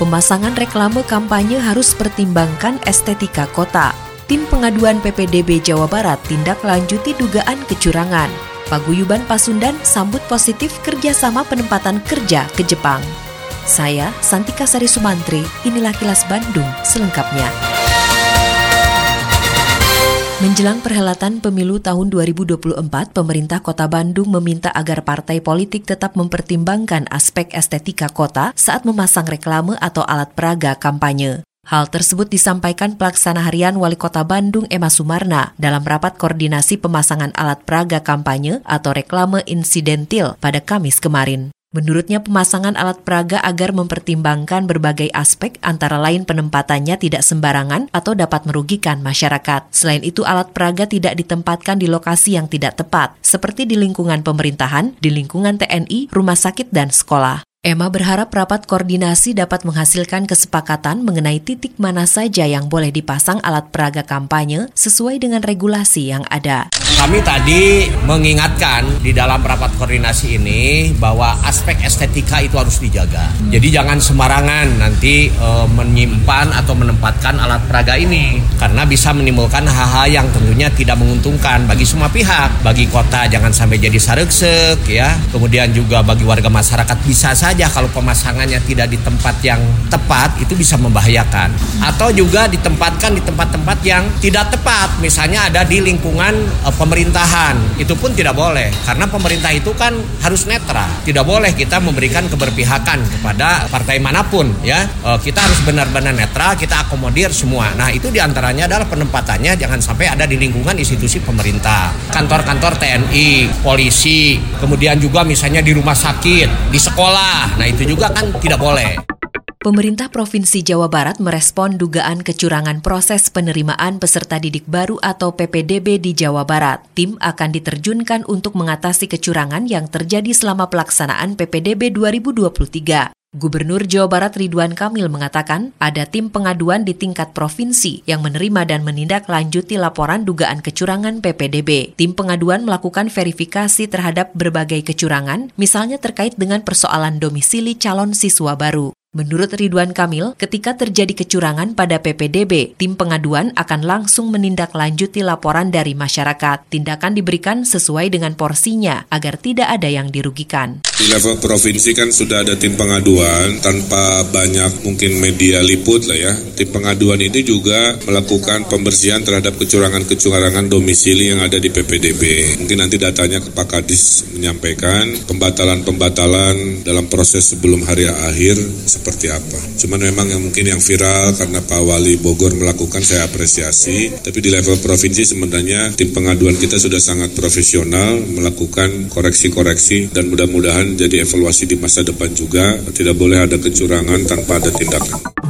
Pemasangan reklame kampanye harus pertimbangkan estetika kota. Tim pengaduan PPDB Jawa Barat tindak lanjuti dugaan kecurangan. Paguyuban Pasundan sambut positif kerjasama penempatan kerja ke Jepang. Saya, Santika Sari Sumantri, inilah kilas Bandung selengkapnya. Menjelang perhelatan pemilu tahun 2024, pemerintah Kota Bandung meminta agar partai politik tetap mempertimbangkan aspek estetika kota saat memasang reklame atau alat peraga kampanye. Hal tersebut disampaikan pelaksana harian Wali Kota Bandung Emma Sumarna dalam rapat koordinasi pemasangan alat peraga kampanye atau reklame insidentil pada Kamis kemarin. Menurutnya pemasangan alat peraga agar mempertimbangkan berbagai aspek antara lain penempatannya tidak sembarangan atau dapat merugikan masyarakat. Selain itu alat peraga tidak ditempatkan di lokasi yang tidak tepat, seperti di lingkungan pemerintahan, di lingkungan TNI, rumah sakit, dan sekolah. Emma berharap rapat koordinasi dapat menghasilkan kesepakatan mengenai titik mana saja yang boleh dipasang alat peraga kampanye sesuai dengan regulasi yang ada. Kami tadi mengingatkan di dalam rapat koordinasi ini bahwa aspek estetika itu harus dijaga. Jadi jangan sembarangan nanti e, menyimpan atau menempatkan alat peraga ini karena bisa menimbulkan hal-hal yang tentunya tidak menguntungkan bagi semua pihak. Bagi kota jangan sampai jadi sareksek ya. Kemudian juga bagi warga masyarakat bisa saja kalau pemasangannya tidak di tempat yang tepat itu bisa membahayakan. Atau juga ditempatkan di tempat-tempat yang tidak tepat. Misalnya ada di lingkungan e, pemerintahan. Itu pun tidak boleh. Karena pemerintah itu kan harus netral. Tidak boleh kita memberikan keberpihakan kepada partai mana pun ya. E, kita harus benar-benar netral kita akomodir semua. Nah itu di antaranya adalah penempatannya. Jangan sampai ada di lingkungan institusi pemerintah. Kantor-kantor TNI polisi kemudian juga misalnya di rumah sakit di sekolah nah itu juga kan tidak boleh Pemerintah Provinsi Jawa Barat merespon dugaan kecurangan proses penerimaan peserta didik baru atau PPDB di Jawa Barat. Tim akan diterjunkan untuk mengatasi kecurangan yang terjadi selama pelaksanaan PPDB 2023. Gubernur Jawa Barat Ridwan Kamil mengatakan ada tim pengaduan di tingkat provinsi yang menerima dan menindaklanjuti laporan dugaan kecurangan PPDB. Tim pengaduan melakukan verifikasi terhadap berbagai kecurangan, misalnya terkait dengan persoalan domisili calon siswa baru. Menurut Ridwan Kamil, ketika terjadi kecurangan pada PPDB, tim pengaduan akan langsung menindaklanjuti laporan dari masyarakat. Tindakan diberikan sesuai dengan porsinya agar tidak ada yang dirugikan. Di level provinsi kan sudah ada tim pengaduan tanpa banyak mungkin media liput lah ya. Tim pengaduan ini juga melakukan pembersihan terhadap kecurangan-kecurangan domisili yang ada di PPDB. Mungkin nanti datanya Pak Kadis menyampaikan pembatalan-pembatalan dalam proses sebelum hari akhir seperti apa. Cuman memang yang mungkin yang viral karena Pak Wali Bogor melakukan saya apresiasi, tapi di level provinsi sebenarnya tim pengaduan kita sudah sangat profesional melakukan koreksi-koreksi dan mudah-mudahan jadi evaluasi di masa depan juga tidak boleh ada kecurangan tanpa ada tindakan.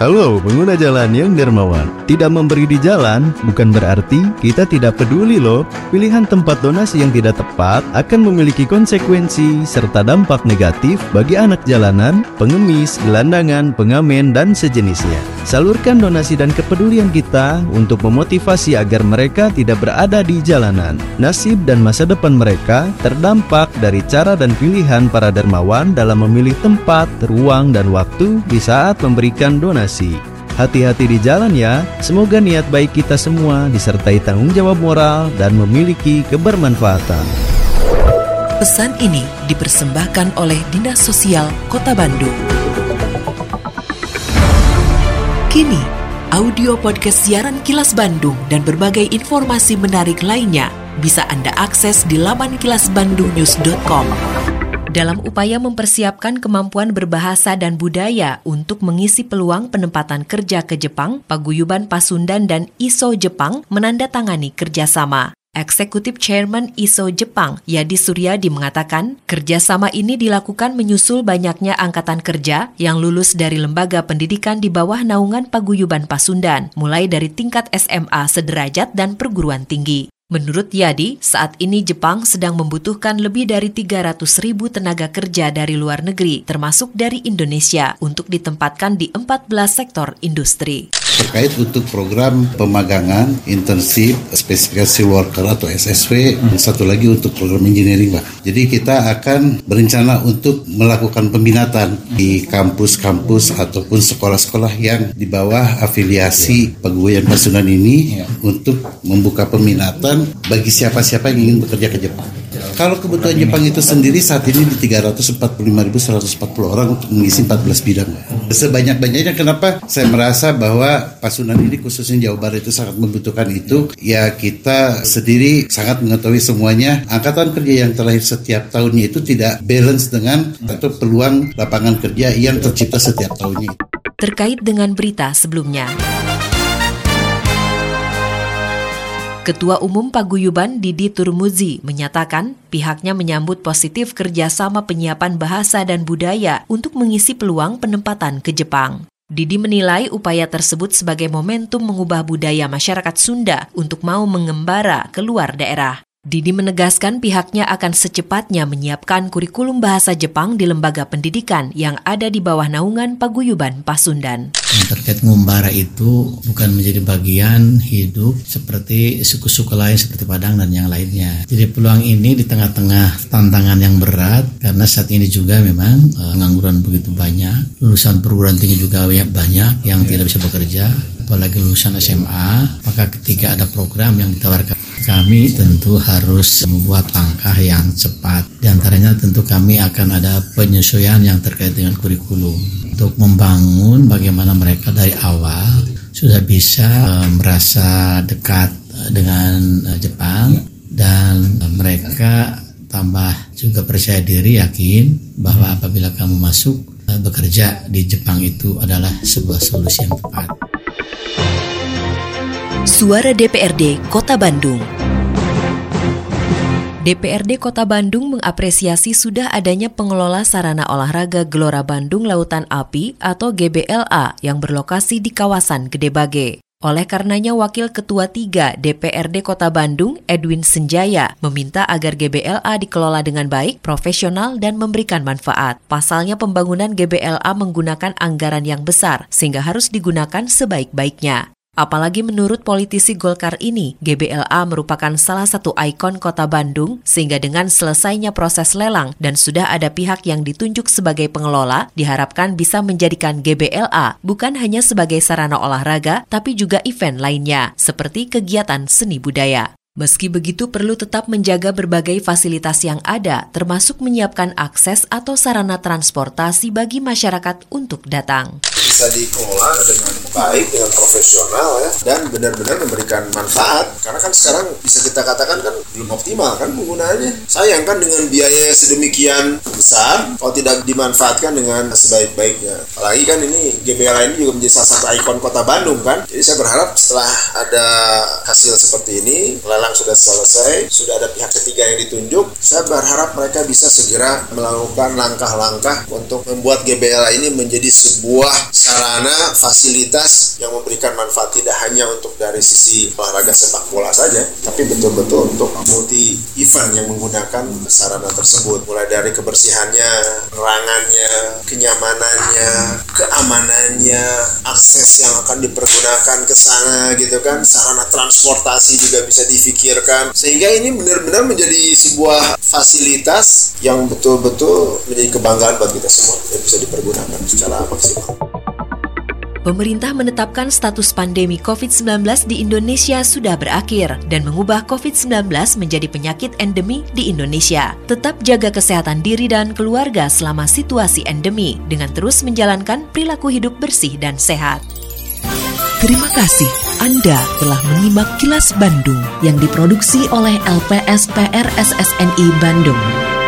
Halo pengguna jalan yang dermawan. Tidak memberi di jalan bukan berarti kita tidak peduli loh. Pilihan tempat donasi yang tidak tepat akan memiliki konsekuensi serta dampak negatif bagi anak jalanan, pengemis, gelandangan, pengamen, dan sejenisnya Salurkan donasi dan kepedulian kita untuk memotivasi agar mereka tidak berada di jalanan Nasib dan masa depan mereka terdampak dari cara dan pilihan para dermawan dalam memilih tempat, ruang, dan waktu di saat memberikan donasi Hati-hati di jalan ya. Semoga niat baik kita semua disertai tanggung jawab moral dan memiliki kebermanfaatan. Pesan ini dipersembahkan oleh Dinas Sosial Kota Bandung. Kini, audio podcast siaran Kilas Bandung dan berbagai informasi menarik lainnya bisa Anda akses di laman kilasbandungnews.com dalam upaya mempersiapkan kemampuan berbahasa dan budaya untuk mengisi peluang penempatan kerja ke Jepang, Paguyuban Pasundan dan ISO Jepang menandatangani kerjasama. Eksekutif Chairman ISO Jepang, Yadi Suryadi mengatakan, kerjasama ini dilakukan menyusul banyaknya angkatan kerja yang lulus dari lembaga pendidikan di bawah naungan paguyuban Pasundan, mulai dari tingkat SMA sederajat dan perguruan tinggi. Menurut Yadi, saat ini Jepang sedang membutuhkan lebih dari 300 ribu tenaga kerja dari luar negeri, termasuk dari Indonesia, untuk ditempatkan di 14 sektor industri terkait untuk program pemagangan internship spesifikasi worker atau SSW hmm. satu lagi untuk program engineering Pak. Jadi kita akan berencana untuk melakukan peminatan di kampus-kampus ataupun sekolah-sekolah yang di bawah afiliasi pegawai Pasundan ini ya. untuk membuka peminatan bagi siapa-siapa yang ingin bekerja ke Jepang. Kalau kebutuhan Jepang itu sendiri saat ini di 345.140 orang untuk mengisi 14 bidang. Sebanyak-banyaknya kenapa saya merasa bahwa Pasunan ini khususnya Jawa Barat itu sangat membutuhkan itu. Ya kita sendiri sangat mengetahui semuanya. Angkatan kerja yang terlahir setiap tahunnya itu tidak balance dengan atau peluang lapangan kerja yang tercipta setiap tahunnya. Terkait dengan berita sebelumnya. Ketua Umum Paguyuban Didi Turmuzi menyatakan pihaknya menyambut positif kerjasama penyiapan bahasa dan budaya untuk mengisi peluang penempatan ke Jepang. Didi menilai upaya tersebut sebagai momentum mengubah budaya masyarakat Sunda untuk mau mengembara keluar daerah. Didi menegaskan pihaknya akan secepatnya menyiapkan kurikulum bahasa Jepang di lembaga pendidikan yang ada di bawah naungan Paguyuban Pasundan. Yang terkait ngumbara itu bukan menjadi bagian hidup seperti suku-suku lain seperti Padang dan yang lainnya. Jadi peluang ini di tengah-tengah tantangan yang berat karena saat ini juga memang uh, pengangguran begitu banyak, lulusan perguruan tinggi juga banyak yang tidak bisa bekerja, apalagi lulusan SMA. Maka ketika ada program yang ditawarkan kami tentu harus membuat langkah yang cepat. Di antaranya tentu kami akan ada penyesuaian yang terkait dengan kurikulum untuk membangun bagaimana mereka dari awal sudah bisa uh, merasa dekat uh, dengan uh, Jepang dan mereka tambah juga percaya diri yakin bahwa apabila kamu masuk bekerja di Jepang itu adalah sebuah solusi yang tepat. Suara DPRD Kota Bandung. DPRD Kota Bandung mengapresiasi sudah adanya pengelola sarana olahraga Gelora Bandung Lautan Api atau GBLA yang berlokasi di kawasan Gede Bage. Oleh karenanya Wakil Ketua 3 DPRD Kota Bandung, Edwin Senjaya, meminta agar GBLA dikelola dengan baik, profesional, dan memberikan manfaat. Pasalnya pembangunan GBLA menggunakan anggaran yang besar, sehingga harus digunakan sebaik-baiknya. Apalagi menurut politisi Golkar ini, GBLA merupakan salah satu ikon kota Bandung, sehingga dengan selesainya proses lelang dan sudah ada pihak yang ditunjuk sebagai pengelola, diharapkan bisa menjadikan GBLA bukan hanya sebagai sarana olahraga, tapi juga event lainnya, seperti kegiatan seni budaya. Meski begitu, perlu tetap menjaga berbagai fasilitas yang ada, termasuk menyiapkan akses atau sarana transportasi bagi masyarakat untuk datang. Bisa dikelola dengan baik, dengan profesional ya, dan benar-benar memberikan manfaat. Karena kan sekarang bisa kita katakan kan belum optimal kan penggunaannya. Sayang kan dengan biaya sedemikian besar, kalau tidak dimanfaatkan dengan sebaik-baiknya. Apalagi kan ini GBLA ini juga menjadi salah satu ikon kota Bandung kan. Jadi saya berharap setelah ada hasil seperti ini, lelang sudah selesai, sudah ada pihak ketiga yang ditunjuk, saya berharap mereka bisa segera melakukan langkah-langkah untuk membuat GBLA ini menjadi sebuah sarana fasilitas yang memberikan manfaat tidak hanya untuk dari sisi olahraga sepak bola saja, tapi betul-betul untuk multi event yang menggunakan sarana tersebut, mulai dari kebersihannya, penerangannya, kenyamanannya, keamanannya, akses yang akan dipergunakan ke sana gitu kan, sarana transportasi juga bisa di pikirkan sehingga ini benar-benar menjadi sebuah fasilitas yang betul-betul menjadi kebanggaan bagi kita semua yang bisa dipergunakan secara maksimal. Pemerintah menetapkan status pandemi COVID-19 di Indonesia sudah berakhir dan mengubah COVID-19 menjadi penyakit endemi di Indonesia. Tetap jaga kesehatan diri dan keluarga selama situasi endemi dengan terus menjalankan perilaku hidup bersih dan sehat. Terima kasih Anda telah menyimak kilas Bandung yang diproduksi oleh LPSPR SSNI Bandung.